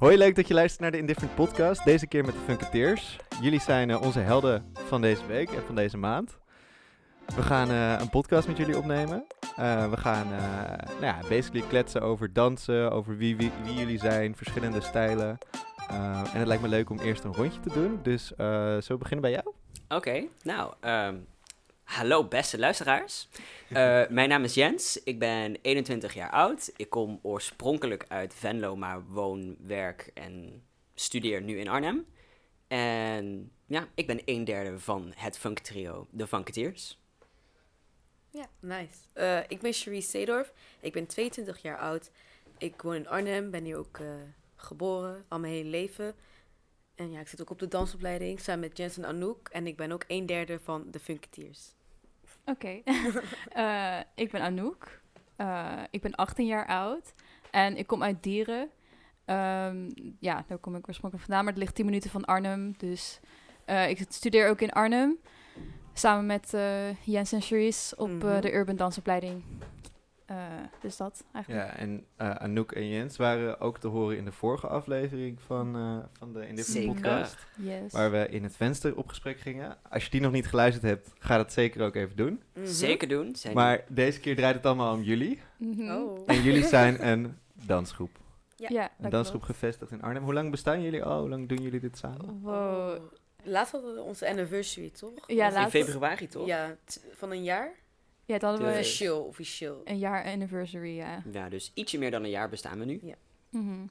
Hoi, leuk dat je luistert naar de Indifferent Podcast. Deze keer met de Funketeers. Jullie zijn eh, onze helden van deze week en van deze maand. We gaan eh, een podcast met jullie opnemen. Eh, we gaan nou ja, basically kletsen over dansen, over wie, wie, wie jullie zijn, verschillende stijlen. En het lijkt me leuk om eerst een rondje te doen. Dus zullen we beginnen bij jou? Oké, nou, ehm, hallo beste luisteraars. Eh, mijn naam is Jens, ik ben 21 jaar oud. Ik kom oorspronkelijk uit Venlo, maar woon, werk en studeer nu in Arnhem. En ja, ik ben een derde van het funk trio, de Funketeers. Ja, nice. Eh, ik ben Cherise Seedorf. Ik ben 22 jaar oud. Ik woon in Arnhem, ben hier ook eh, geboren, al mijn hele leven. En ja, ik zit ook op de dansopleiding samen met Jens en Anouk. En ik ben ook een derde van de Funketeers. Oké. Eh, ik ben Anouk. Eh, ik ben 18 jaar oud. En ik kom uit Dieren. Ehm, ja, daar kom ik oorspronkelijk vandaan. Maar het ligt 10 minuten van Arnhem. Dus eh, ik studeer ook in Arnhem. Samen met Jens en Cherise op Mhm. de Urban Dansopleiding. Eh, dus dat eigenlijk. Ja, en eh, Anouk en Jens waren ook te horen in de vorige aflevering van, eh, van de Indifferent. Podcast. Yes. Waar we in het venster op gesprek gingen. Als je die nog niet geluisterd hebt, ga dat zeker ook even doen. Mhm. Zeker doen. Zijn Maar deze keer draait het allemaal om jullie. Mhm. Oh. En jullie zijn een dansgroep. Ja, Ja, Een dansgroep klopt. gevestigd in Arnhem. Hoe lang bestaan jullie al? Hoe lang doen jullie dit samen? Wow. Oh. Laatst hadden we onze anniversary, toch? Ja, Was in laatst- februari toch? Ja, t- van een jaar? Ja, dat hadden we Dus- Officieel, officieel. een jaar anniversary, ja. Ja, dus ietsje meer dan een jaar bestaan we nu. Mhm.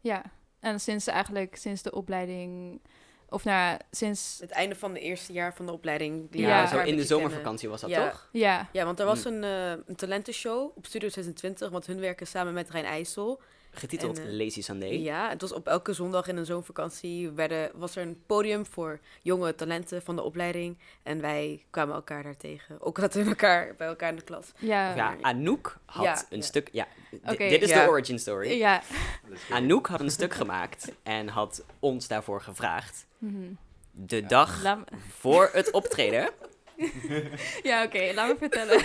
Ja, en sinds eigenlijk, sinds de opleiding, of nou ja, sinds, Het einde van het eerste jaar van de opleiding. die Ja, Ja. zo in de kennen. zomervakantie was dat Ja. toch? ja, Ja, want er was Mm. een, eh, een talentenshow op Studio 26, want hun werken samen met Rijn IJssel. Getiteld En, eh, Lazy Sunday. Ja, het was op elke zondag in een zomervakantie werden, was er een podium voor jonge talenten van de opleiding. En wij kwamen elkaar daar tegen. Ook zaten we elkaar bij elkaar in de klas. ja, Ja, Anouk had Ja, een ja. stuk... Ja, dit is ja. de origin story. ja. Anouk had een stuk gemaakt en had ons daarvoor gevraagd. Mhm. De dag voor het optreden. Ja, oké, laat me vertellen.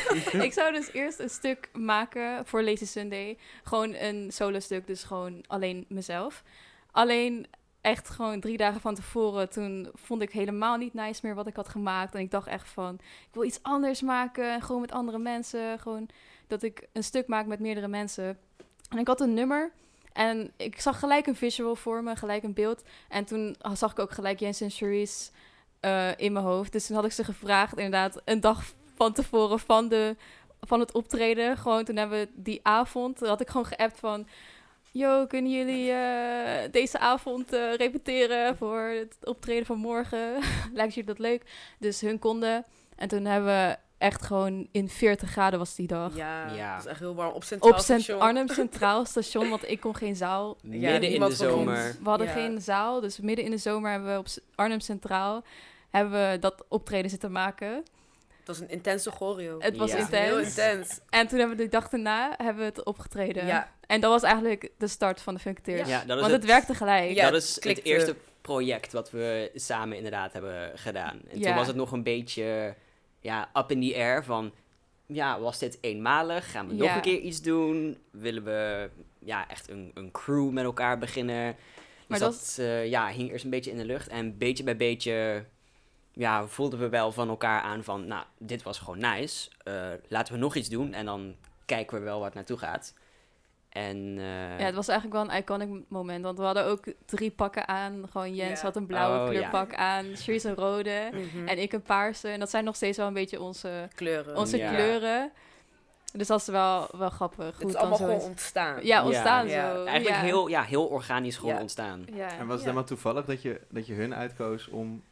ik zou dus eerst een stuk maken voor Lazy Sunday. Gewoon een solo stuk, dus gewoon alleen mezelf. Alleen echt gewoon drie dagen van tevoren, toen vond ik helemaal niet nice meer wat ik had gemaakt. En ik dacht echt van, ik wil iets anders maken, gewoon met andere mensen. Gewoon dat ik een stuk maak met meerdere mensen. En ik had een nummer en ik zag gelijk een visual voor me, gelijk een beeld. En toen zag ik ook gelijk Jens en Cherise eh, in mijn hoofd. Dus toen had ik ze gevraagd, inderdaad, een dag van tevoren van, de, van het optreden. Gewoon toen hebben we die avond, had ik gewoon geappt van... Yo, kunnen jullie eh, deze avond eh, repeteren voor het optreden van morgen? Lijkt jullie dat leuk? Dus hun konden. En toen hebben we echt gewoon in 40 graden was die dag. Ja, Ja. dat is echt heel warm. Op Centraal Op Cent Station. Arnhem Centraal Station, want ik kon geen zaal. midden in de ons. zomer. We hadden Ja. geen zaal, dus midden in de zomer hebben we op Arnhem Centraal hebben we dat optreden zitten maken. Dat was een intense choreo. Het was Ja. intens. Heel intens. En toen hebben we de dag daarna hebben we het opgetreden. Ja. En dat was eigenlijk de start van de Funketeers. Ja, dat is Want het, werkte gelijk. Ja, dat is het het eerste project wat we samen inderdaad hebben gedaan. En Ja. toen was het nog een beetje ja, up in the air van... Ja, was dit eenmalig? Gaan we nog een keer iets doen? Willen we ja, echt een, een crew met elkaar beginnen? Dus Maar dat dat eh, ja, hing eerst een beetje in de lucht. En beetje bij beetje ja, voelden we wel van elkaar aan van... Nou, dit was gewoon nice. Eh, laten we nog iets doen en dan kijken we wel het naartoe gaat. En eh, Ja, het was eigenlijk wel een iconic moment. Want we hadden ook drie pakken aan. Gewoon Jens had een blauwe Oh, kleurpak aan. Cherise een rode. Mhm. En ik een paarse. En dat zijn nog steeds wel een beetje onze, kleuren. onze Ja. kleuren. Dus dat is wel, wel grappig. het Hoe is dan allemaal gewoon ontstaan. Ja, ontstaan Ja. zo. eigenlijk ja. heel, ja, heel organisch gewoon Ja. ontstaan. Ja. En was het Ja. helemaal toevallig dat je, dat je hun uitkoos om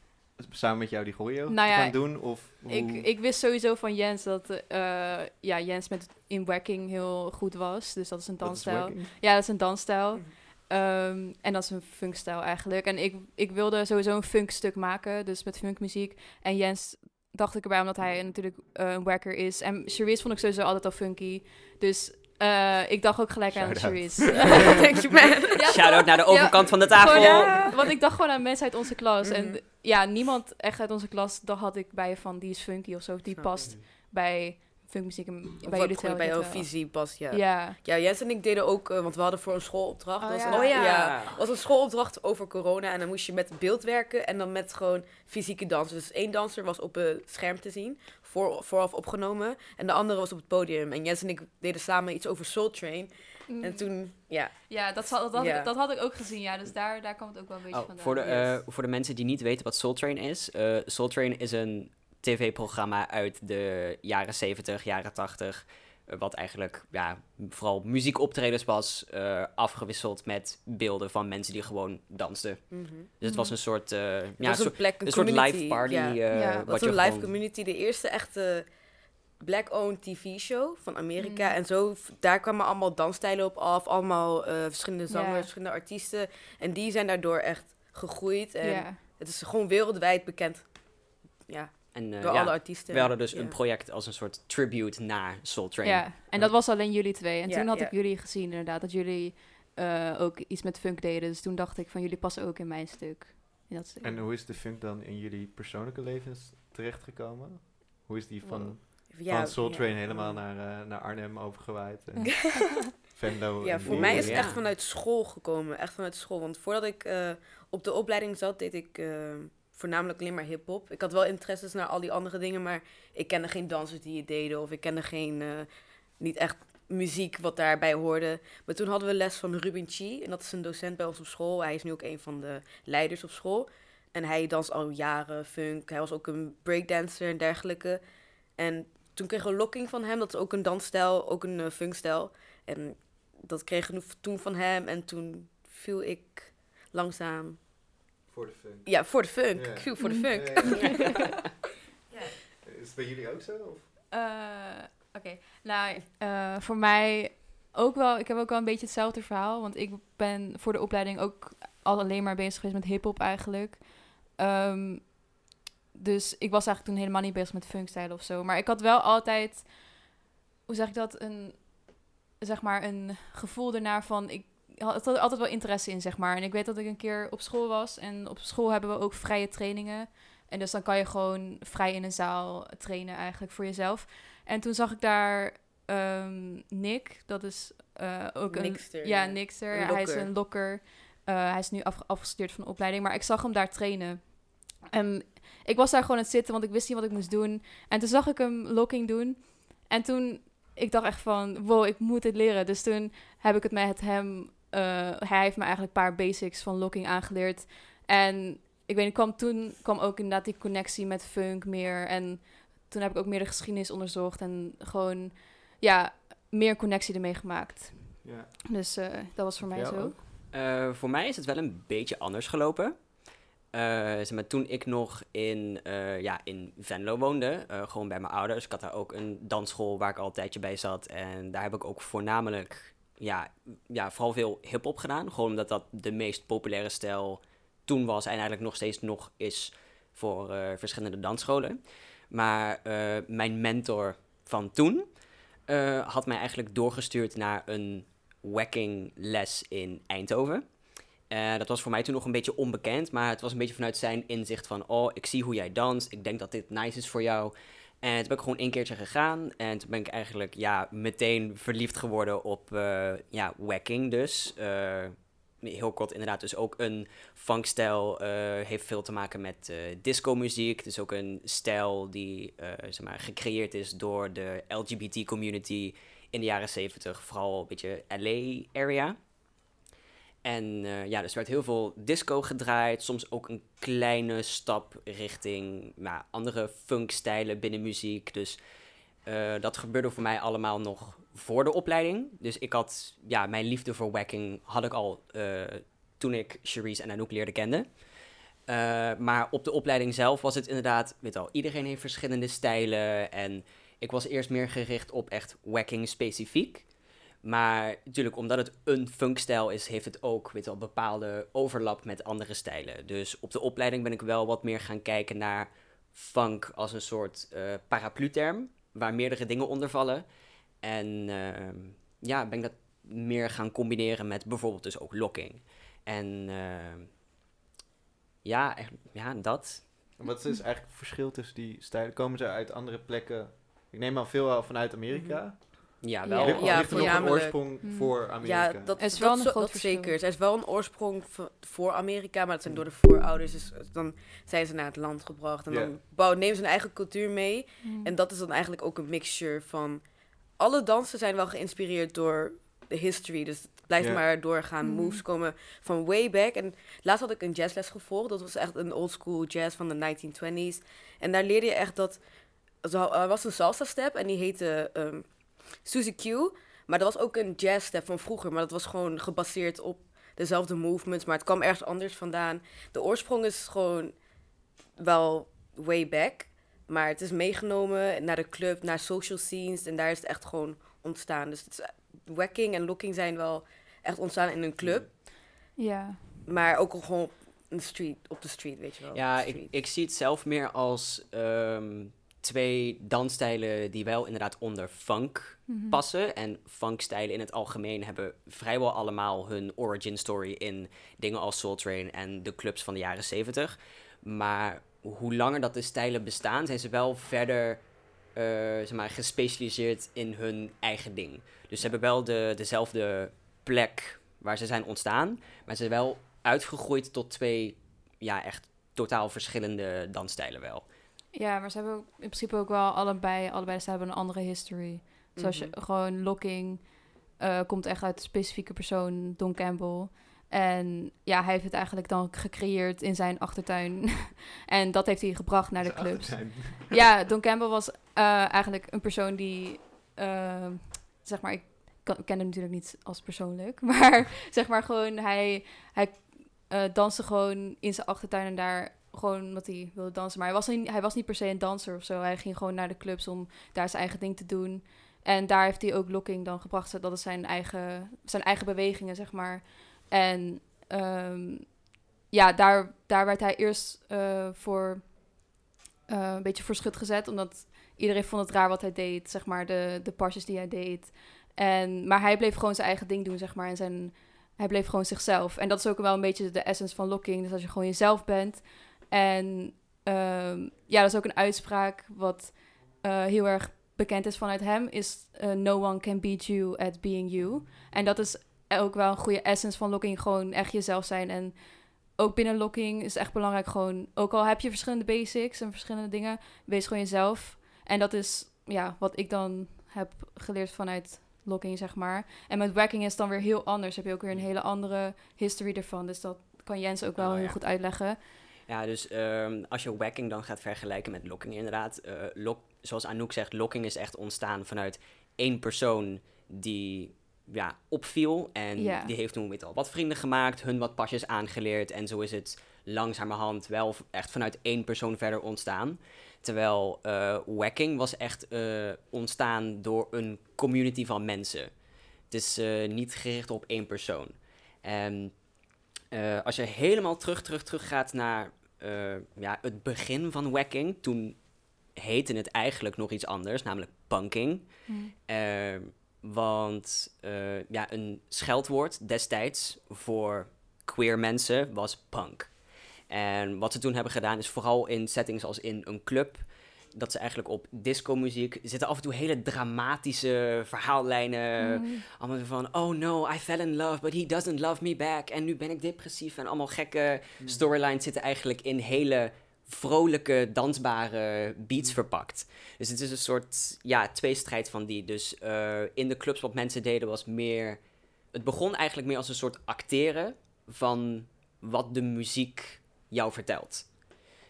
samen met jou die choreo Nou ja, gaan doen? Of hoe... Ik, ik wist sowieso van Jens dat eh, ja, Jens met in wacking heel goed was. Dus dat is een is dansstijl. Ja, dat is een dansstijl. Mhm. Ehm, en dat is een funkstijl eigenlijk. En ik, ik wilde sowieso een funkstuk maken, dus met funkmuziek. En Jens dacht ik erbij, omdat hij natuurlijk eh, een wacker is. En Cherise vond ik sowieso altijd al funky. Dus eh, ik dacht ook gelijk aan man. Ja, Shout-out naar de overkant van de tafel. Gewoon, ja, want ik dacht gewoon aan mensen uit onze klas. Mhm. En ja, niemand echt uit onze klas, daar had ik bij van die is funky of zo. Die Snap past bij funkmuziek en Of bij jullie bij jouw visie past, ja. Ja. Ja, Jens en ik deden ook, eh, want we hadden voor een schoolopdracht. Oh, dat was ja. een, Oh ja. was een schoolopdracht over corona. En dan moest je met beeld werken en dan met gewoon fysieke dansen. Dus één danser was op het scherm te zien, voor, vooraf opgenomen. En de andere was op het podium. En Jens en ik deden samen iets over Soul Train. En Mm. toen, ja, Ja, dat, dat, Ja. ik, dat had ik ook gezien, ja. Dus daar, daar kwam het ook wel een beetje Oh, vandaan. voor, de, eh, voor de mensen die niet weten wat Soul Train is. eh Soul Train is een tv-programma uit de jaren 70, jaren 80. Eh, wat eigenlijk ja, vooral muziekoptredens was. eh, afgewisseld met beelden van mensen die gewoon dansten. mhm. Dus het was Mhm. een soort, eh, ja, een soort, een plek, een, een soort live party. Ja. eh, Ja, Het wat een live gewoon- community, de eerste echte black-owned tv-show van Amerika. Mm. En zo, daar kwamen allemaal dansstijlen op af, allemaal eh, verschillende zangers, verschillende artiesten. En die zijn daardoor echt gegroeid. En het is gewoon wereldwijd bekend. Ja, En eh, door ja, alle artiesten. we hadden dus Ja. een project als een soort tribute naar Soul Train. ja, en dat was alleen jullie twee. En Ja, toen had ja. ik jullie gezien inderdaad, dat jullie eh, ook iets met funk deden. Dus toen dacht ik van, jullie passen ook in mijn stuk. In dat stuk. En hoe is de funk dan in jullie persoonlijke levens terechtgekomen? Hoe is die van, Ja, van Soul ja. Train helemaal naar, eh, naar Arnhem overgewaaid? En Venlo? Ja, en voor die- mij is het echt vanuit school gekomen. Echt vanuit school. Want voordat ik eh, op de opleiding zat, deed ik eh, voornamelijk alleen maar hip-hop. Ik had wel interesses naar al die andere dingen, maar ik kende geen dansers die het deden. Of ik kende geen, eh, niet echt muziek wat daarbij hoorde. Maar toen hadden we les van Ruben Chi. En dat is een docent bij ons op school. Hij is nu ook een van de leiders op school. En hij danst al jaren funk. Hij was ook een breakdancer en dergelijke. En toen kregen we locking van hem. Dat is ook een dansstijl, ook een eh, funkstijl. En dat kregen we toen van hem. En toen viel ik langzaam... Voor de funk. Ja, voor de funk. Ja. Viel voor de Mm. funk. Is het bij jullie ook zo? Of? Eh, Oké, nou, eh, voor mij ook wel. Ik heb ook wel een beetje hetzelfde verhaal. Want ik ben voor de opleiding ook al alleen maar bezig geweest met hip-hop eigenlijk. Ehm, dus ik was eigenlijk toen helemaal niet bezig met funkstijlen of zo. Maar ik had wel altijd, hoe zeg ik dat, een, zeg maar, een gevoel ernaar van. Ik had er altijd wel interesse in, zeg maar. En ik weet dat ik een keer op school was. En op school hebben we ook vrije trainingen. En dus dan kan je gewoon vrij in een zaal trainen eigenlijk voor jezelf. En toen zag ik daar ehm, Nick, dat is eh, ook een... Ja. Een Hij is een lokker. Eh, hij is nu af, afgestudeerd van de opleiding. Maar ik zag hem daar trainen. En ik was daar gewoon aan het zitten, want ik wist niet wat ik moest doen. En toen zag ik hem locking doen. En toen, ik dacht echt van, wow, ik moet dit leren. Dus toen heb ik het met hem... eh, hij heeft me eigenlijk een paar basics van locking aangeleerd. En ik weet niet, kwam toen kwam ook inderdaad die connectie met funk meer. En toen heb ik ook meer de geschiedenis onderzocht. En gewoon, ja, meer connectie ermee gemaakt. Ja. Dus eh, dat was voor mij jou zo. ook? Eh, voor mij is het wel een beetje anders gelopen. Eh, zeg maar, toen ik nog in, ja, in Venlo woonde, gewoon bij mijn ouders. Ik had daar ook een dansschool waar ik al een tijdje bij zat. En daar heb ik ook voornamelijk, ja, ja vooral veel hip-hop gedaan. Gewoon omdat dat de meest populaire stijl toen was en eigenlijk nog steeds nog is voor eh, verschillende dansscholen. Maar eh, mijn mentor van toen eh, had mij eigenlijk doorgestuurd naar een wacking les in Eindhoven. Dat was voor mij toen nog een beetje onbekend, maar het was een beetje vanuit zijn inzicht van, oh, ik zie hoe jij danst, ik denk dat dit nice is voor jou. En toen ben ik gewoon één keertje gegaan en toen ben ik eigenlijk ja, meteen verliefd geworden op eh, ja, wacking dus. Eh, heel kort inderdaad, dus ook een funkstijl eh, heeft veel te maken met disco-muziek. Dus ook een stijl die zeg maar, gecreëerd is door de LGBT-community in de jaren 70, vooral een beetje LA-area. En eh, ja, dus er werd heel veel disco gedraaid. Soms ook een kleine stap richting ja, andere funkstijlen binnen muziek. Dus eh, dat gebeurde voor mij allemaal nog voor de opleiding. Dus ik had, ja, mijn liefde voor wacking had ik al eh, toen ik Cherise en Anouk leerde kennen. Maar op de opleiding zelf was het inderdaad, weet al, iedereen heeft verschillende stijlen. En ik was eerst meer gericht op echt wacking specifiek. Maar natuurlijk, omdat het een funkstijl is, heeft het ook weet wel, bepaalde overlap met andere stijlen. Dus op de opleiding ben ik wel wat meer gaan kijken naar funk als een soort eh paraplu-term, waar meerdere dingen onder vallen. En ehm, ja, ben ik dat meer gaan combineren met bijvoorbeeld dus ook locking. En ehm, ja, echt, ja, dat. Wat is eigenlijk het verschil tussen die stijlen? Komen ze uit andere plekken Ik neem al veel vanuit Amerika. Ja, Ja. wel. Ja, er nog een oorsprong Hmm. voor Amerika? Ja, dat Er is dat wel een groot dat zeker. Er is wel een oorsprong voor Amerika, maar dat zijn door de voorouders. Dus dan zijn ze naar het land gebracht. En Ja. dan bouwen, nemen ze hun eigen cultuur mee. Mm. En dat is dan eigenlijk ook een mixture van... Alle dansen zijn wel geïnspireerd door de history. Dus het blijft Ja. maar doorgaan. Moves komen van way back. En laatst had ik een jazzles gevolgd. Dat was echt een old school jazz van de 1920s. En daar leerde je echt dat... zo- Er was een salsa step en die heette ehm Suzy Q. Maar dat was ook een jazz step van vroeger. Maar dat was gewoon gebaseerd op dezelfde movements. Maar het kwam ergens anders vandaan. De oorsprong is gewoon wel way back. Maar het is meegenomen naar de club, naar social scenes. En daar is het echt gewoon ontstaan. Dus het is, wacking en locking zijn wel echt ontstaan in een club. Ja. Maar ook gewoon een street, op de street, weet je wel. Ja, ik, ik zie het zelf meer als ehm, twee dansstijlen die wel inderdaad onder funk Mhm. passen. En funkstijlen in het algemeen hebben vrijwel allemaal hun origin story in dingen als Soul Train en de clubs van de jaren 70. Maar hoe langer dat de stijlen bestaan, zijn ze wel verder eh, zeg maar, gespecialiseerd in hun eigen ding. Dus ze hebben wel de, dezelfde plek waar ze zijn ontstaan, maar ze zijn wel uitgegroeid tot twee ja, echt totaal verschillende dansstijlen wel. Ja, maar ze hebben ook in principe ook wel allebei, allebei ze hebben een andere history. Zoals Mhm. je gewoon Locking eh, komt echt uit een specifieke persoon, Don Campbell. En ja, hij heeft het eigenlijk dan gecreëerd in zijn achtertuin. en dat heeft hij gebracht naar de clubs. achtertuin. Ja, Don Campbell was eh, eigenlijk een persoon die, eh, zeg maar, ik kan, ken hem natuurlijk niet als persoonlijk, maar zeg maar gewoon, hij, hij danste gewoon in zijn achtertuin en daar gewoon omdat hij wilde dansen. Maar hij was, niet, hij was niet per se een danser of zo. Hij ging gewoon naar de clubs om daar zijn eigen ding te doen. En daar heeft hij ook locking dan gebracht. Dat is zijn eigen, zijn eigen bewegingen, zeg maar. En ehm, ja, daar, daar werd hij eerst eh, voor eh, een beetje voor schut gezet. Omdat iedereen vond het raar wat hij deed, zeg maar, de, de pasjes die hij deed. En, maar hij bleef gewoon zijn eigen ding doen, zeg maar. En zijn, hij bleef gewoon zichzelf. En dat is ook wel een beetje de essence van locking. Dus als je gewoon jezelf bent. En ehm, ja, dat is ook een uitspraak wat eh, heel erg bekend is vanuit hem. Is eh, no one can beat you at being you. En dat is ook wel een goede essence van locking. Gewoon echt jezelf zijn. En ook binnen locking is het echt belangrijk gewoon... Ook al heb je verschillende basics en verschillende dingen... Wees gewoon jezelf. En dat is ja, wat ik dan heb geleerd vanuit locking, zeg maar. En met wacking is het dan weer heel anders. Heb je ook weer een hele andere history ervan. Dus dat kan Jens ook wel Oh, heel ja. goed uitleggen. Ja, dus ehm, als je wacking dan gaat vergelijken met locking, inderdaad. eh, lock, zoals Anouk zegt, locking is echt ontstaan vanuit één persoon die ja, opviel. En die heeft toen weet al wat vrienden gemaakt, hun wat pasjes aangeleerd. En zo is het langzamerhand wel echt vanuit één persoon verder ontstaan. Terwijl wacking was echt eh, ontstaan door een community van mensen. Het is eh, niet gericht op één persoon. En eh, als je helemaal terug, terug, terug gaat naar eh, ja, het begin van wacking, toen heette het eigenlijk nog iets anders, namelijk punking. Eh, want ja, een scheldwoord destijds voor queer mensen was punk. En wat ze toen hebben gedaan is vooral in settings als in een club, dat ze eigenlijk op disco-muziek zitten af en toe hele dramatische verhaallijnen. Mm. Allemaal van, oh no, I fell in love, but he doesn't love me back. En nu ben ik depressief. En allemaal gekke storylines zitten eigenlijk in hele vrolijke, dansbare beats verpakt. Dus het is een soort, ja, tweestrijd van die. Dus eh, in de clubs wat mensen deden was meer... Het begon eigenlijk meer als een soort acteren van wat de muziek jou vertelt.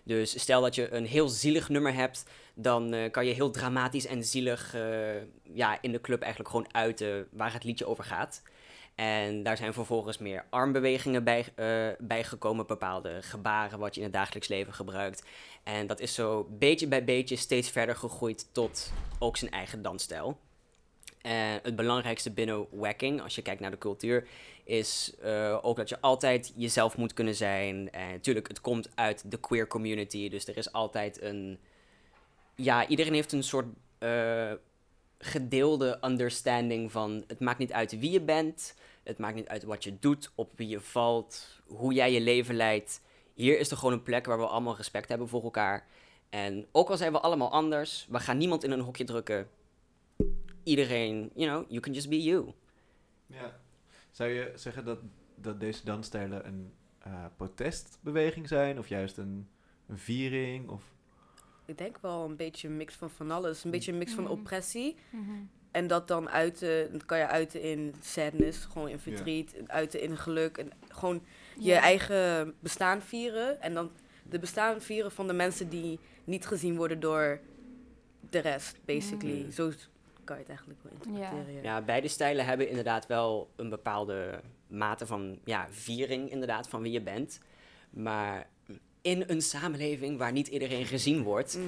Dus stel dat je een heel zielig nummer hebt, dan eh, kan je heel dramatisch en zielig eh, ja, in de club eigenlijk gewoon uiten waar het liedje over gaat. En daar zijn vervolgens meer armbewegingen bij, eh, bijgekomen, bepaalde gebaren wat je in het dagelijks leven gebruikt. En dat is zo beetje bij beetje steeds verder gegroeid tot ook zijn eigen dansstijl. En het belangrijkste binnen wacking, als je kijkt naar de cultuur, is eh, ook dat je altijd jezelf moet kunnen zijn. En natuurlijk, het komt uit de queer community, dus er is altijd een... Ja, iedereen heeft een soort eh, gedeelde understanding van... Het maakt niet uit wie je bent, het maakt niet uit wat je doet, op wie je valt, hoe jij je leven leidt. Hier is er gewoon een plek waar we allemaal respect hebben voor elkaar. En ook al zijn we allemaal anders, we gaan niemand in een hokje drukken. Iedereen, you know, you can just be you. Ja. Zou je zeggen dat, dat deze dansstijlen een eh, protestbeweging zijn? Of juist een, een viering? Of... Ik denk wel een beetje een mix van van alles. Een beetje een mix van Mhm. oppressie. Mhm. En dat dan uiten, dat kan je uiten in sadness, gewoon in verdriet, uiten in geluk. En gewoon je eigen bestaan vieren. En dan de bestaan vieren van de mensen die niet gezien worden door de rest, basically. Mhm. Zo kan je het eigenlijk wel interpreteren. Ja. Ja, beide stijlen hebben inderdaad wel een bepaalde mate van ja, viering inderdaad van wie je bent. Maar in een samenleving waar niet iedereen gezien wordt, Mhm.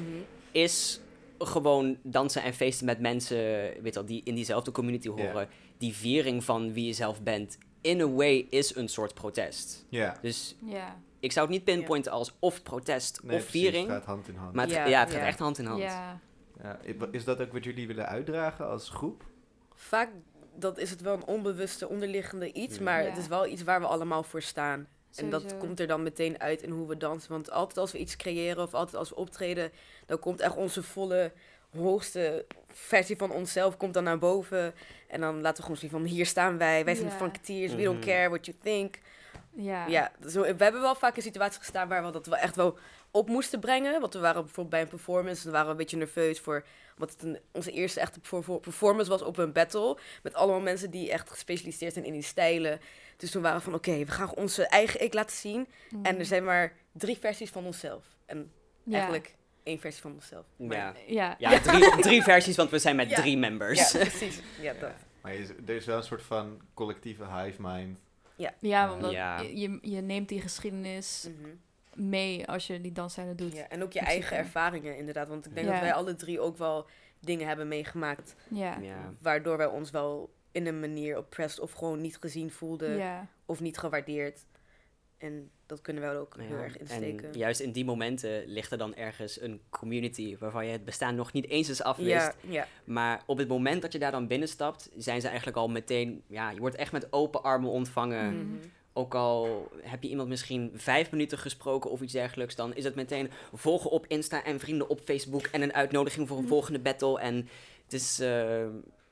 is gewoon dansen en feesten met mensen weet wel, die in diezelfde community horen. Die viering van wie je zelf bent, in a way, is een soort protest. Ja. Dus Ja. ik zou het niet pinpointen als of protest Nee, of precies, viering. Het gaat hand in hand. Maar het, ja, Ja, het gaat echt hand in hand. Ja. Ja, is dat ook wat jullie willen uitdragen als groep? Vaak dat is het wel een onbewuste onderliggende iets, Ja. maar Ja. het is wel iets waar we allemaal voor staan. En dat komt er dan meteen uit in hoe we dansen. Want altijd als we iets creëren of altijd als we optreden, dan komt echt onze volle, hoogste versie van onszelf komt dan naar boven. En dan laten we gewoon zien van hier staan wij, wij zijn de Ja. Funketeers, we don't Mhm. care what you think. Ja. Ja, zo, we hebben wel vaak in situaties gestaan waar we dat wel echt wel op moesten brengen. Want we waren bijvoorbeeld bij een performance en waren we een beetje nerveus voor... Wat het een, onze eerste echte perfor- performance was op een battle. Met allemaal mensen die echt gespecialiseerd zijn in die stijlen. Dus toen waren we van, oké, we gaan onze eigen ik laten zien. Mhm. En er zijn maar drie versies van onszelf. En Ja. eigenlijk één versie van onszelf. Maar- Ja, Ja. ja drie, drie versies, want we zijn met Ja. drie members. Ja, precies. Ja, dat. Maar je is- er is wel een soort van collectieve hive mind. Ja, omdat Ja. Je, je, je neemt die geschiedenis Mhm. Mee als je die dansstijlen doet. ja, en ook je eigen ervaringen inderdaad. Want ik denk Ja. dat wij alle drie ook wel dingen hebben meegemaakt. Ja. Ja. Waardoor wij ons wel in een manier oppressed of gewoon niet gezien voelden. Ja. Of niet gewaardeerd. En dat kunnen wij ook heel erg insteken. En juist in die momenten ligt er dan ergens een community waarvan je het bestaan nog niet eens is afwist. ja, ja. Maar op het moment dat je daar dan binnenstapt, zijn ze eigenlijk al meteen, ja, je wordt echt met open armen ontvangen. Mhm. Mhm. Ook al heb je iemand misschien vijf minuten gesproken of iets dergelijks, dan is het meteen volgen op Insta en vrienden op Facebook en een uitnodiging voor een Mhm. volgende battle. En het is, eh,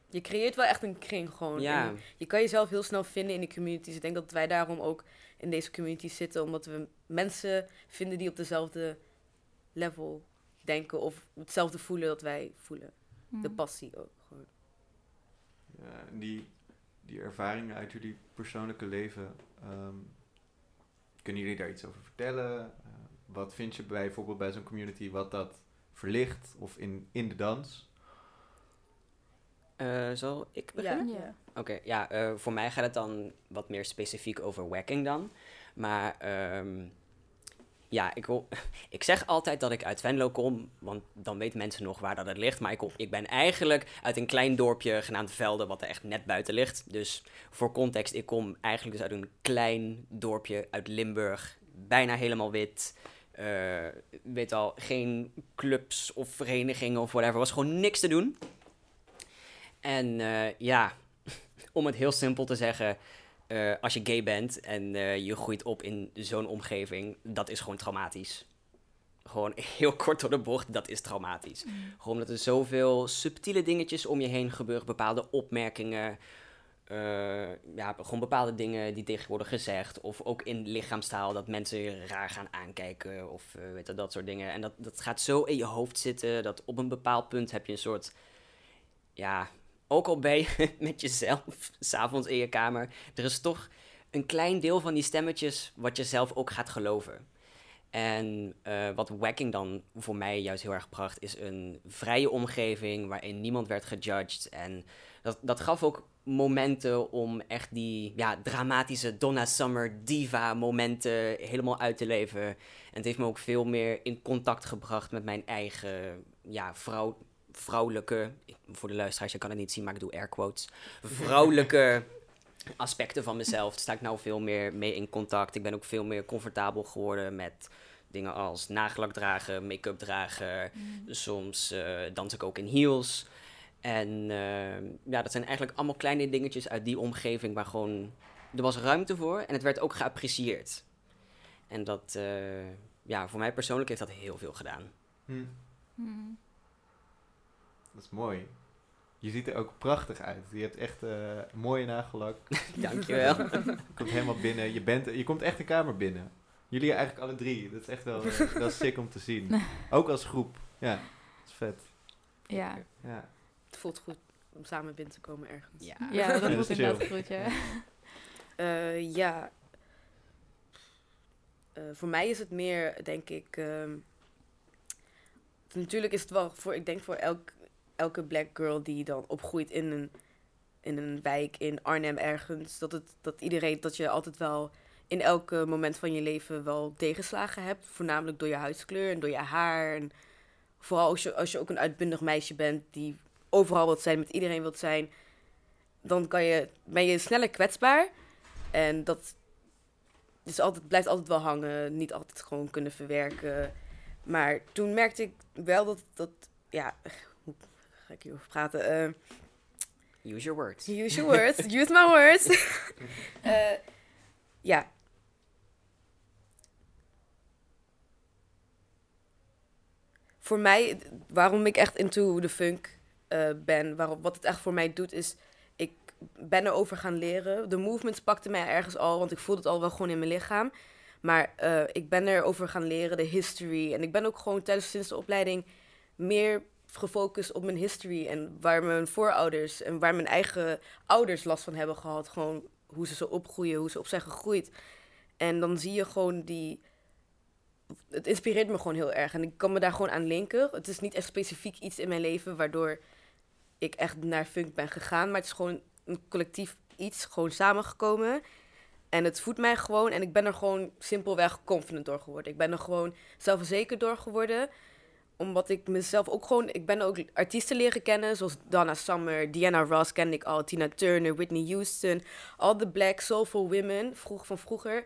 Je creëert wel echt een kring gewoon. ja, En je kan jezelf heel snel vinden in die communities. Ik denk dat wij daarom ook in deze communities zitten. Omdat we mensen vinden die op dezelfde level denken. Of hetzelfde voelen dat wij voelen. De Mhm. passie ook gewoon. Ja, die, die ervaringen uit jullie persoonlijke leven, ehm, kunnen jullie daar iets over vertellen? Eh, wat vind je bijvoorbeeld bij zo'n community wat dat verlicht of in, in de dans? Eh, zal ik beginnen? Ja. Oké, ja, eh, voor mij gaat het dan wat meer specifiek over wacking dan. Maar ehm, ja, ik, ik zeg altijd dat ik uit Venlo kom, want dan weten mensen nog waar dat het ligt. Maar ik, ik ben eigenlijk uit een klein dorpje genaamd Velde, wat er echt net buiten ligt. Dus voor context, ik kom eigenlijk dus uit een klein dorpje uit Limburg, bijna helemaal wit. Eh, weet al, geen clubs of verenigingen of whatever. was gewoon niks te doen. En eh, ja, om het heel simpel te zeggen, eh, als je gay bent en eh, je groeit op in zo'n omgeving, dat is gewoon traumatisch. Gewoon heel kort door de bocht, dat is traumatisch. Mhm. Gewoon omdat er zoveel subtiele dingetjes om je heen gebeuren, bepaalde opmerkingen, eh, ja, gewoon bepaalde dingen die tegen worden gezegd, of ook in lichaamstaal dat mensen je raar gaan aankijken, of eh, weet je, dat soort dingen. En dat, dat gaat zo in je hoofd zitten, dat op een bepaald punt heb je een soort, ja, ook al ben je met jezelf, s'avonds in je kamer, er is toch een klein deel van die stemmetjes wat je zelf ook gaat geloven. En eh, wat wacking dan voor mij juist heel erg bracht, is een vrije omgeving waarin niemand werd gejudged. En dat, dat gaf ook momenten om echt die ja, dramatische Donna Summer diva momenten helemaal uit te leven. En het heeft me ook veel meer in contact gebracht met mijn eigen ja, vrouw, vrouwelijke, voor de luisteraars, je kan het niet zien, maar ik doe air quotes, vrouwelijke aspecten van mezelf. Daar sta ik nou veel meer mee in contact. Ik ben ook veel meer comfortabel geworden met dingen als nagellak dragen, make-up dragen. Mhm. Soms eh, dans ik ook in heels. En eh, ja, dat zijn eigenlijk allemaal kleine dingetjes uit die omgeving waar gewoon... Er was ruimte voor en het werd ook geapprecieerd. En dat, eh, ja, voor mij persoonlijk heeft dat heel veel gedaan. Hm, Hmm. Dat is mooi. Je ziet er ook prachtig uit. Je hebt echt eh, een mooie nagellak. Dankjewel. Je komt helemaal binnen. Je, bent, je komt echt de kamer binnen. Jullie eigenlijk alle drie. Dat is echt wel, eh, wel sick om te zien. Ook als groep. Ja, dat is vet. Ja. Ja. Het voelt goed om samen binnen te komen ergens. Ja. ja, dat dat voelt is inderdaad chill. goed, ja. Eh, ja. Eh, voor mij is het meer, denk ik. ehm, natuurlijk is het wel voor, ik denk voor elk, elke black girl die dan opgroeit in een, in een wijk in Arnhem ergens. Dat, het, dat iedereen, dat je altijd wel in elk moment van je leven wel tegenslagen hebt. Voornamelijk door je huidskleur en door je haar. En vooral als je, als je ook een uitbundig meisje bent die overal wilt zijn, met iedereen wilt zijn. Dan kan je, ben je sneller kwetsbaar. En dat is altijd, blijft altijd wel hangen. Niet altijd gewoon kunnen verwerken. Maar toen merkte ik wel dat, dat ja, ga ik hierover praten? Eh, Use your words. use your words, use my words. Eh, ja. Voor mij, waarom ik echt into de funk eh, ben, waarom, wat het echt voor mij doet, is ik ben erover gaan leren. De movements pakten mij ergens al, want ik voelde het al wel gewoon in mijn lichaam. Maar ik ben erover gaan leren, de history. En ik ben ook gewoon tijdens sinds de opleiding meer gefocust op mijn history. En waar mijn voorouders en waar mijn eigen ouders last van hebben gehad. Gewoon hoe ze zo opgroeien, hoe ze op zijn gegroeid. En dan zie je gewoon die... Het inspireert me gewoon heel erg. En ik kan me daar gewoon aan linken. Het is niet echt specifiek iets in mijn leven waardoor ik echt naar funk ben gegaan. Maar het is gewoon een collectief iets, gewoon samengekomen. En het voedt mij gewoon. En ik ben er gewoon simpelweg confident door geworden. Ik ben er gewoon zelfverzekerd door geworden. Omdat ik mezelf ook gewoon... Ik ben ook artiesten leren kennen. Zoals Donna Summer, Diana Ross kende ik al. Tina Turner, Whitney Houston. Al de black soulful women vroeg, van vroeger.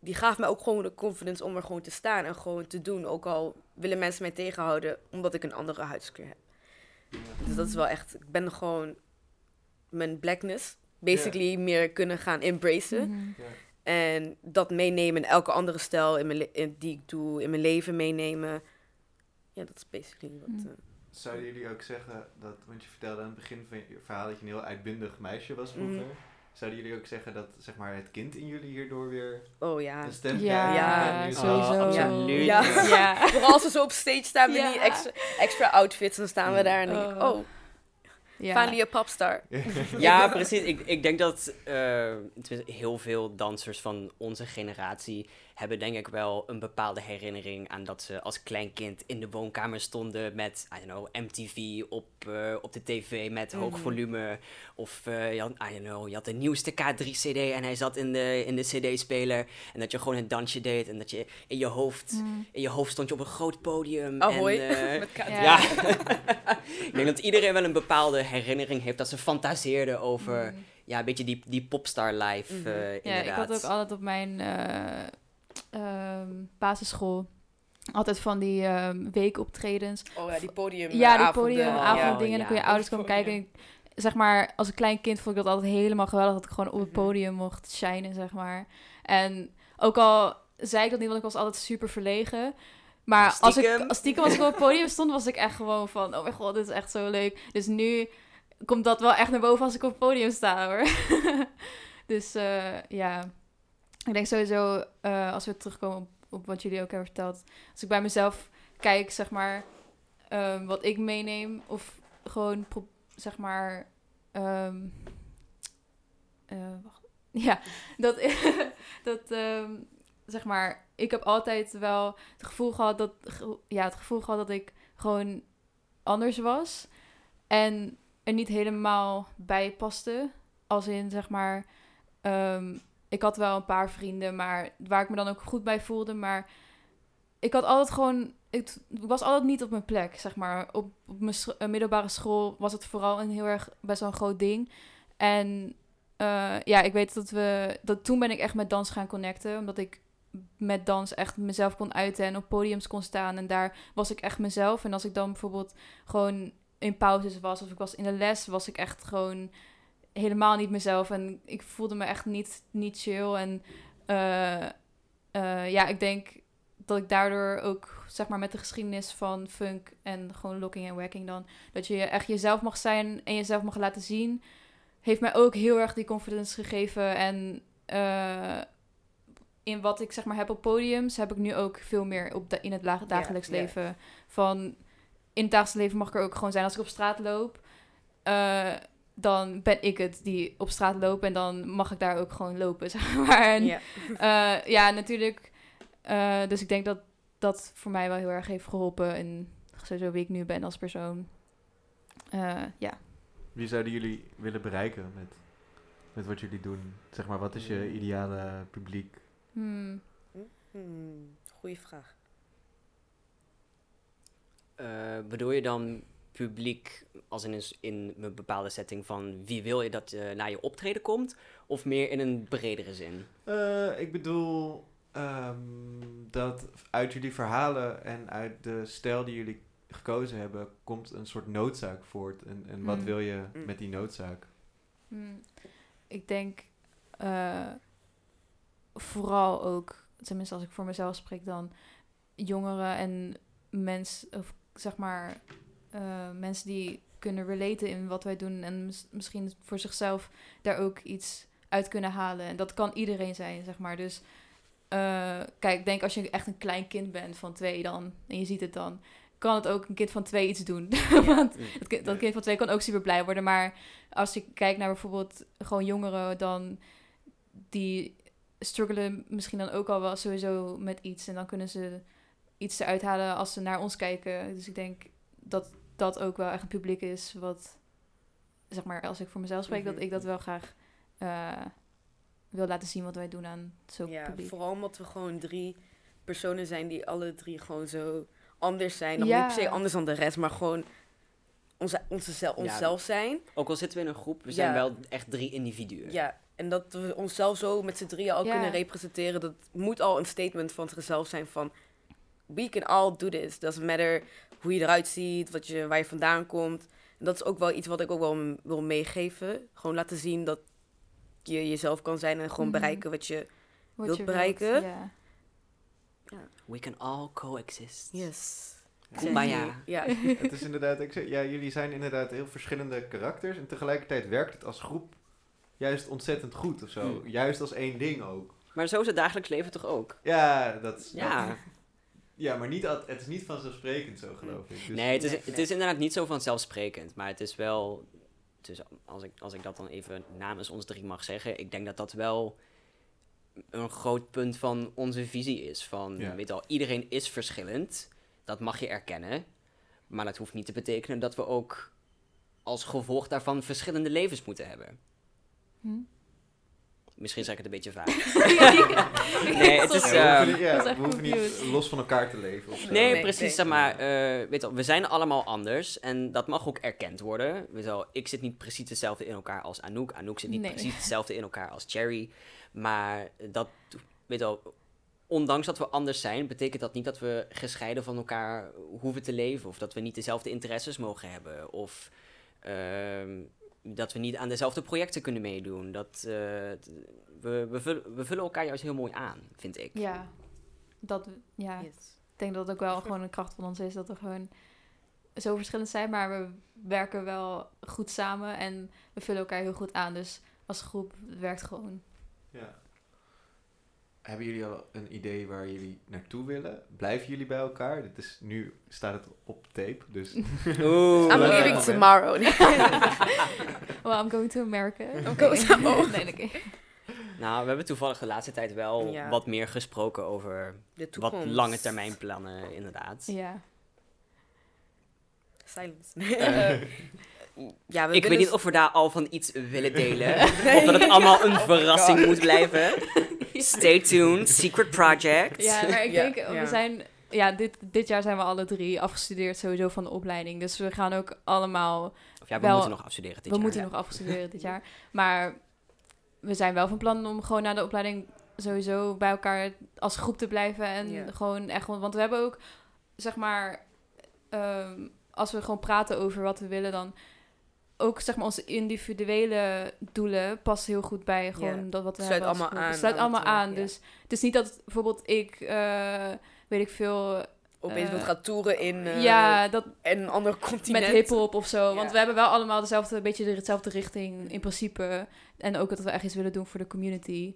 Die gaven mij ook gewoon de confidence om er gewoon te staan. En gewoon te doen. Ook al willen mensen mij tegenhouden. Omdat ik een andere huidskleur heb. Dus dat is wel echt... Ik ben gewoon mijn blackness... Basically meer kunnen gaan embracen. Mhm. En dat meenemen in elke andere stijl in mijn le- in, die ik doe, in mijn leven meenemen. Ja, dat is basically wat... Mm. eh, Zouden jullie ook zeggen dat, want je vertelde aan het begin van je verhaal dat je een heel uitbundig meisje was vroeger. Mhm. Zouden jullie ook zeggen dat zeg maar, het kind in jullie hierdoor weer oh ja. een stem Ja, krijgt? ja, sowieso. Oh, Ja. absoluut. Ja. Ja. Vooral als we zo op stage staan met Ja. die extra, extra outfits, dan staan we daar en denk ik, Oh. oh, ja. finally a popstar. Ja, precies. Ik, ik denk dat eh, tenminste, heel veel dansers van onze generatie hebben denk ik wel een bepaalde herinnering aan dat ze als klein kind in de woonkamer stonden met, I don't know, MTV op, eh, op de tv met hoog Mhm. volume. Of eh, je, had, I don't know, je had de nieuwste K3-CD en hij zat in de, in de CD-speler. En dat je gewoon een dansje deed en dat je in je hoofd, Mm. in je hoofd stond je op een groot podium. Ahoy. En, eh, Met K3. Ja. ja. ik denk dat iedereen wel een bepaalde herinnering heeft dat ze fantaseerden over Mm. ja, een beetje die, die popstar life. Mhm. eh, Ja, inderdaad. ik had ook altijd op mijn eh, ehm, basisschool altijd van die ehm, weekoptredens. Oh ja, die podium ja, die podiumavonden. Oh, en dan kon je ja. ouders komen kijken. Zeg maar, als een klein kind vond ik dat altijd helemaal geweldig dat ik gewoon op het Mhm. podium mocht shinen, zeg maar. En ook al zei ik dat niet, want ik was altijd super verlegen. Maar als ik, Stiekem. als stiekem als ik op het podium stond, was ik echt gewoon van, oh mijn god, dit is echt zo leuk. Dus nu komt dat wel echt naar boven als ik op het podium sta, hoor. dus eh, ja, ik denk sowieso, eh, als we terugkomen op, op wat jullie ook hebben verteld. Als ik bij mezelf kijk, zeg maar, ehm, wat ik meeneem. Of gewoon, zeg maar, ehm, eh, wacht. Ja, dat, dat ehm, zeg maar, ik heb altijd wel het gevoel gehad dat, ja, het gevoel gehad dat ik gewoon anders was. En er niet helemaal bij paste. Als in, zeg maar, ik had wel een paar vrienden, maar waar ik me dan ook goed bij voelde. Maar ik had altijd gewoon, ik was altijd niet op mijn plek, zeg maar. Op, op mijn eh, middelbare school was het vooral een heel erg, best wel een groot ding. En eh, ja, ik weet dat we, dat toen ben ik echt met dans gaan connecten, omdat ik met dans echt mezelf kon uiten en op podiums kon staan. En daar was ik echt mezelf. En als ik dan bijvoorbeeld gewoon in pauzes was of ik was in de les, was ik echt gewoon helemaal niet mezelf. En ik voelde me echt niet, niet chill. En eh, eh, ja, ik denk dat ik daardoor ook, zeg maar, met de geschiedenis van funk en gewoon locking en wacking dan, dat je echt jezelf mag zijn en jezelf mag laten zien, heeft mij ook heel erg die confidence gegeven. En eh, in wat ik zeg maar heb op podiums, heb ik nu ook veel meer op da- in het dagelijks leven. Van in het dagelijks leven mag ik er ook gewoon zijn als ik op straat loop. Dan ben ik het die op straat loopt en dan mag ik daar ook gewoon lopen, zeg maar. En, Ja. eh, ja, natuurlijk. eh, dus ik denk dat dat voor mij wel heel erg heeft geholpen in sowieso wie ik nu ben als persoon. Eh, ja. Wie zouden jullie willen bereiken met, met wat jullie doen? Zeg maar, wat is je ideale publiek? Hmm. Hmm, goeie vraag. Eh, bedoel je dan publiek als in een, in een bepaalde setting van wie wil je dat eh, naar je optreden komt? Of meer in een bredere zin? Eh, ik bedoel ehm, dat uit jullie verhalen en uit de stijl die jullie gekozen hebben, komt een soort noodzaak voort. En, en wat Mm. wil je Mm. met die noodzaak? Hmm. Ik denk eh, vooral ook, tenminste als ik voor mezelf spreek dan, jongeren en mensen, of zeg maar, eh, mensen die kunnen relaten in wat wij doen en mis- misschien voor zichzelf daar ook iets uit kunnen halen. En dat kan iedereen zijn, zeg maar. Dus eh, kijk, ik denk als je echt een klein kind bent van twee dan, en je ziet het dan, kan het ook een kind van twee iets doen. Want dat, kind- dat kind van twee kan ook super blij worden. Maar als ik kijk naar bijvoorbeeld gewoon jongeren, dan die struggelen misschien dan ook al wel sowieso met iets. En dan kunnen ze iets eruit halen als ze naar ons kijken. Dus ik denk dat dat ook wel echt een publiek is wat, zeg maar, als ik voor mezelf spreek, dat Mhm. ik dat wel graag eh, wil laten zien wat wij doen aan zo'n Ja, publiek. vooral omdat we gewoon drie personen zijn die alle drie gewoon zo anders zijn. Nog Ja. niet per se anders dan de rest, maar gewoon onze, onze zel- Ja. onszelf zijn. Ook al zitten we in een groep, we zijn wel echt drie individuen. Ja, en dat we onszelf zo met z'n drieën al Ja. kunnen representeren, dat moet al een statement van zichzelf zijn van we can all do this. Doesn't matter hoe je eruit ziet, wat je, waar je vandaan komt. En dat is ook wel iets wat ik ook wel wil meegeven. Gewoon laten zien dat je jezelf kan zijn en gewoon Mhm. bereiken wat je... Wat wilt je bereiken. Ja. We can all coexist. Yes. Kumbaya. Ja. het is inderdaad, ik zeg, ja, jullie zijn inderdaad heel verschillende karakters. En tegelijkertijd werkt het als groep juist ontzettend goed of zo. Hmm. Juist als één ding ook. Maar zo is het dagelijks leven toch ook? Ja, dat is... Ja. dat- ja, maar niet, al- het is niet vanzelfsprekend zo, geloof ik. Dus- nee, het is, het is inderdaad niet zo vanzelfsprekend. Maar het is wel... Dus als, ik, als ik dat dan even namens ons drie mag zeggen... Ik denk dat dat wel een groot punt van onze visie is. Van, Ja. weet al, iedereen is verschillend. Dat mag je erkennen. Maar dat hoeft niet te betekenen dat we ook als gevolg daarvan verschillende levens moeten hebben. Hm? Misschien zeg ik het een beetje vaag. nee, het is... Ja, we ehm, hoeven, niet- ja, dat is echt we hoeven niet confused. los van elkaar te leven. Of zo. Nee, Nee, precies. nee. Zeg maar, eh, weet je wel, we zijn allemaal anders en dat mag ook erkend worden. Weet je wel, ik zit niet precies hetzelfde in elkaar als Anouk. Anouk zit niet Nee. precies hetzelfde in elkaar als Cherry. Maar dat, weet je wel, ondanks dat we anders zijn, betekent dat niet dat we gescheiden van elkaar hoeven te leven. Of dat we niet dezelfde interesses mogen hebben. Of ehm, dat we niet aan dezelfde projecten kunnen meedoen. Dat, eh, we, we, vullen, we vullen elkaar juist heel mooi aan, vind ik. Ja, dat, ja. Yes. ik denk dat het ook wel gewoon een kracht van ons is. Dat we gewoon zo verschillend zijn, maar we werken wel goed samen en we vullen elkaar heel goed aan. Dus als groep het werkt gewoon. Ja. Hebben jullie al een idee waar jullie naartoe willen? Blijven jullie bij elkaar? Dit is, nu staat het op tape, dus... Oeh. I'm leaving tomorrow. Well, I'm going to America. I'm going to- Oh, nee, oké. Nou, we hebben toevallig de laatste tijd wel Ja. wat meer gesproken over De wat lange termijn plannen, inderdaad. Ja. Silence. Eh, ja, we Ik weet niet of we daar al van iets willen delen. Of dat het allemaal een verrassing moet blijven. Stay tuned, secret project. Ja, maar ik denk, ja. we zijn... Ja, dit, dit jaar zijn we alle drie afgestudeerd sowieso van de opleiding. Dus we gaan ook allemaal... Of ja, we Wel- moeten nog afstuderen dit we jaar. moeten ja. nog afstuderen dit jaar. Maar we zijn wel van plan om gewoon na de opleiding sowieso bij elkaar als groep te blijven. En Ja. gewoon echt... Want we hebben ook, zeg maar... ehm, als we gewoon praten over wat we willen, dan... Ook zeg maar onze individuele doelen passen heel goed bij gewoon dat wat we Sluit hebben allemaal aan Sluit allemaal wat aan. ja. Dus het is niet dat bijvoorbeeld ik, eh, weet ik veel, Opeens Eh, wilt gaan toeren in eh, ja, dat een ander continent. met hip-hop of zo. Want we hebben wel allemaal dezelfde, een beetje dezelfde richting in principe. En ook dat we echt iets willen doen voor de community.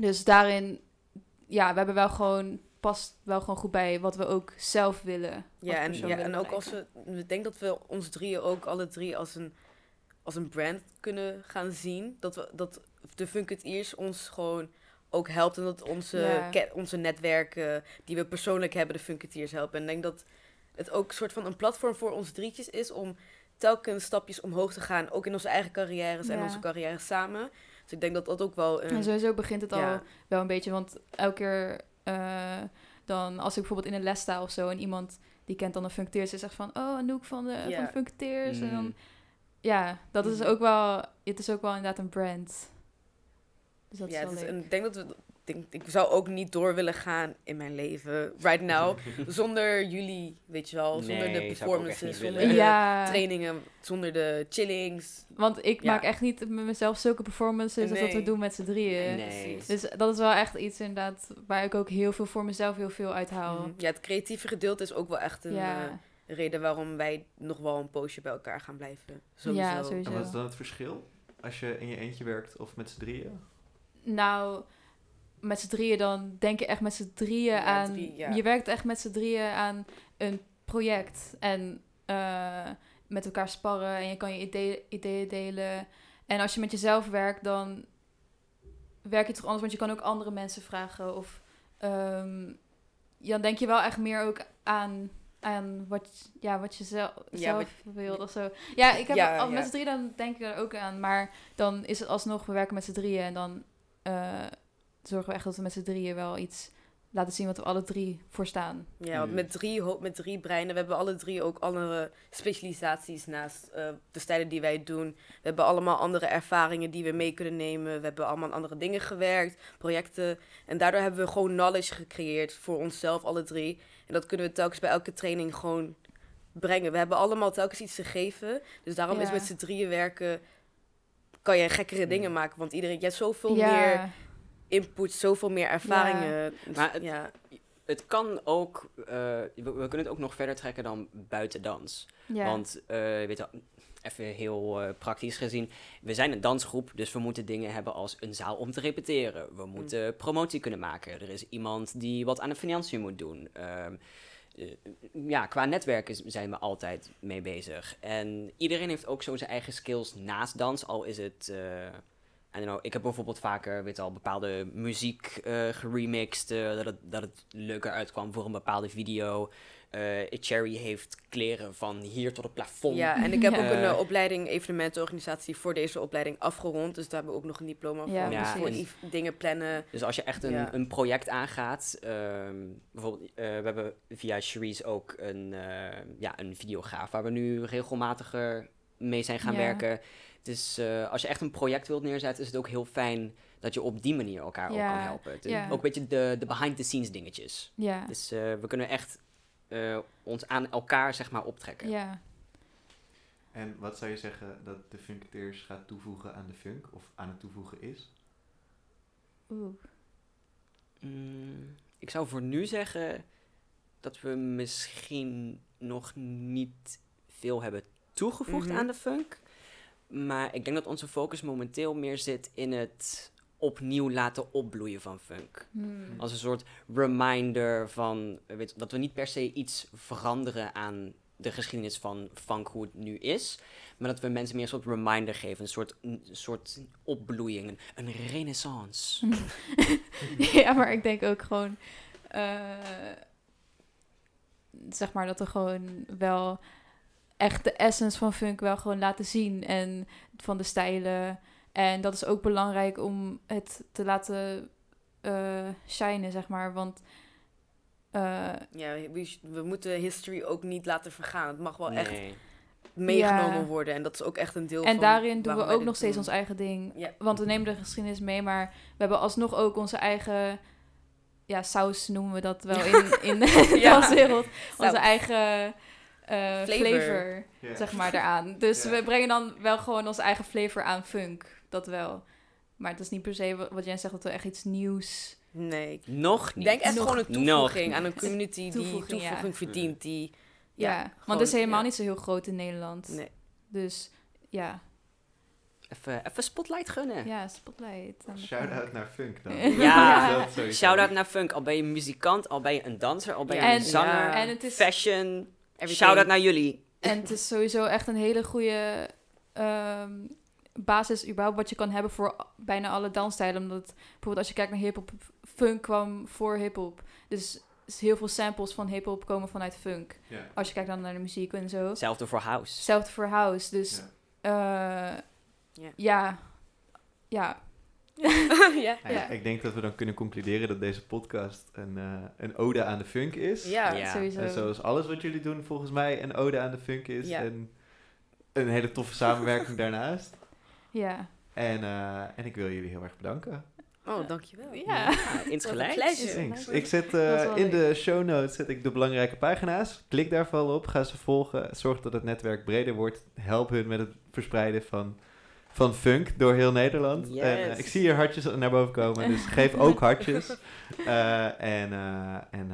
Dus daarin, ja, we hebben wel gewoon, past wel gewoon goed bij wat we ook zelf willen. Ja, en, ja, en ook als we... Ik denk dat we ons drieën ook alle drie als een, als een brand kunnen gaan zien. Dat, we, dat de Funketeers ons gewoon ook helpt. En dat onze, Ja. onze netwerken die we persoonlijk hebben, de Funketeers helpen. En ik denk dat het ook een soort van een platform voor ons drietjes is om telkens stapjes omhoog te gaan. Ook in onze eigen carrières en onze carrières samen. Dus ik denk dat dat ook wel een... En sowieso begint het al ja, wel een beetje, want elke keer eh, dan, als ik bijvoorbeeld in een les sta of zo en iemand die kent dan een Funketeers, is zegt van, oh, Anouk van de, van de Funketeers. En dan, Mm. ja, dat is Mhm. ook wel, het is ook wel inderdaad een brand. Dus dat ja, is het wel is, leuk. en ik denk dat we... ik Denk, ik zou ook niet door willen gaan in mijn leven, right now, zonder jullie, weet je wel. Zonder Nee, de performances, zonder de Ja, trainingen, zonder de chillings. want ik Ja. maak echt niet met mezelf zulke performances als dat we doen met z'n drieën. Nee. Dus dat is wel echt iets inderdaad waar ik ook heel veel voor mezelf heel veel uithaal. Mhm. Ja, het creatieve gedeelte is ook wel echt een Ja, eh, reden waarom wij nog wel een poosje bij elkaar gaan blijven. Sowieso. Ja, sowieso. En wat is dan het verschil als je in je eentje werkt of met z'n drieën? nou, met z'n drieën dan denk je echt met z'n drieën Ja, aan... drie, ja. Je werkt echt met z'n drieën aan een project. En eh, met elkaar sparren en je kan je idee- ideeën delen. En als je met jezelf werkt, dan werk je toch anders. Want je kan ook andere mensen vragen. Of ehm, dan denk je wel echt meer ook aan, aan wat, ja, wat je zelf, Ja, zelf wilt of zo. Ja, ik heb Ja, al, ja. met z'n drieën dan denk ik er ook aan. Maar dan is het alsnog, we werken met z'n drieën. En dan eh, zorgen we echt dat we met z'n drieën wel iets laten zien wat we alle drie voor staan. Ja, want Mm. met drie, met drie breinen. We hebben alle drie ook andere specialisaties naast eh, de stijlen die wij doen. We hebben allemaal andere ervaringen die we mee kunnen nemen. We hebben allemaal aan andere dingen gewerkt, projecten. En daardoor hebben we gewoon knowledge gecreëerd voor onszelf, alle drie. En dat kunnen we telkens bij elke training gewoon brengen. We hebben allemaal telkens iets te geven. Dus daarom is met z'n drieën werken... kan je gekkere dingen Mm. maken. Want iedereen, je hebt zoveel ja, meer input, zoveel meer ervaringen. Maar het- ja. Het kan ook, eh, we, we kunnen het ook nog verder trekken dan buiten dans. ja. Want, eh, weet je, wel, even heel eh, praktisch gezien, we zijn een dansgroep, dus we moeten dingen hebben als een zaal om te repeteren. We moeten promotie kunnen maken. Er is iemand die wat aan de financiën moet doen. Ehm, eh, ja, qua netwerken zijn we altijd mee bezig. En iedereen heeft ook zo zijn eigen skills naast dans, al is het... know, ik heb bijvoorbeeld vaker weet al, bepaalde muziek eh geremixed, eh, dat, het, dat het leuker uitkwam voor een bepaalde video. Eh, Cherry heeft kleren van hier tot het plafond. Ja, en ik heb Ja. ook een opleiding, evenementenorganisatie voor deze opleiding afgerond. Dus daar hebben we ook nog een diploma Ja, voor. Ja, Dus voor dingen plannen. Dus als je echt een, Ja. een project aangaat, ehm, bijvoorbeeld, eh, we hebben via Cherise ook een, eh, ja, een videograaf waar we nu regelmatiger mee zijn gaan Ja. werken. Dus eh, als je echt een project wilt neerzetten, is het ook heel fijn dat je op die manier elkaar ook kan helpen. Het. Ook een beetje de, de behind-the-scenes dingetjes. ja, Dus eh, we kunnen echt eh, ons aan elkaar zeg maar optrekken. ja. En wat zou je zeggen dat de Funketeers gaat toevoegen aan de funk of aan het toevoegen is? Oeh. Mm, ik zou voor nu zeggen dat we misschien nog niet veel hebben toegevoegd Mhm. aan de funk. Maar ik denk dat onze focus momenteel meer zit in het opnieuw laten opbloeien van funk. Hmm. Als een soort reminder van eh, weet, dat we niet per se iets veranderen aan de geschiedenis van funk hoe het nu is. Maar dat we mensen meer een soort reminder geven. Een soort, een soort opbloeiing. Een, een renaissance. ja, maar ik denk ook gewoon, eh, zeg maar dat we gewoon wel echt de essence van funk wel gewoon laten zien en van de stijlen. En dat is ook belangrijk om het te laten eh shinen, zeg maar, want eh, Ja, we, we moeten history ook niet laten vergaan. Het mag wel echt meegenomen Ja. worden. En dat is ook echt een deel en van daarin doen we ook nog steeds doen. ons eigen ding. Ja. Want we nemen de geschiedenis mee, maar we hebben alsnog ook onze eigen, ja, saus noemen we dat wel in, in de Ja. danswereld. Onze Saus. eigen Flavor. flavor, Ja. zeg maar, eraan. Dus we brengen dan wel gewoon onze eigen flavor aan funk, dat wel. Maar het is niet per se wat jij zegt, dat we echt iets nieuws Nee, ik Nog niet. denk echt Nog- gewoon een nog toevoeging aan een community die Toevoeging, ja. toevoeging verdient. Die, Ja, ja, want het is helemaal ja. niet zo heel groot in Nederland. Nee. Dus ja, Even, even spotlight gunnen. ja, spotlight. Shout-out naar Funk dan. Ja. Shout-out naar Funk. Al ben je muzikant, al ben je een danser, al ben je Ja. een En- zanger, ja. En het is, fashion. Everything. Shout-out naar jullie. en het is sowieso echt een hele goede ehm, basis überhaupt wat je kan hebben voor bijna alle dansstijlen. Omdat bijvoorbeeld als je kijkt naar hip-hop, funk kwam voor hip-hop. Dus is heel veel samples van hip-hop komen vanuit funk. Als je kijkt dan naar de muziek en zo. Hetzelfde voor house. Hetzelfde voor house. Dus eh, Ja. ja. Ja. ja. Ja, Ja. Ik denk dat we dan kunnen concluderen dat deze podcast een, eh, een ode aan de funk is. Ja. Ja. sowieso. En zoals alles wat jullie doen volgens mij een ode aan de funk is. Ja. En een hele toffe samenwerking daarnaast. Ja. En, eh, en ik wil jullie heel erg bedanken. Oh, dankjewel. Ja. Ja, insgelijks. Ik zet eh, in leuk. de show notes zet ik de belangrijke pagina's. Klik daar vooral op. Ga ze volgen. Zorg dat het netwerk breder wordt. Help hun met het verspreiden van, van funk door heel Nederland. Yes. En, eh, ik zie hier hartjes naar boven komen. Dus geef ook hartjes. Eh, en eh, en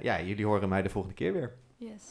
ja, jullie horen mij de volgende keer weer. Yes.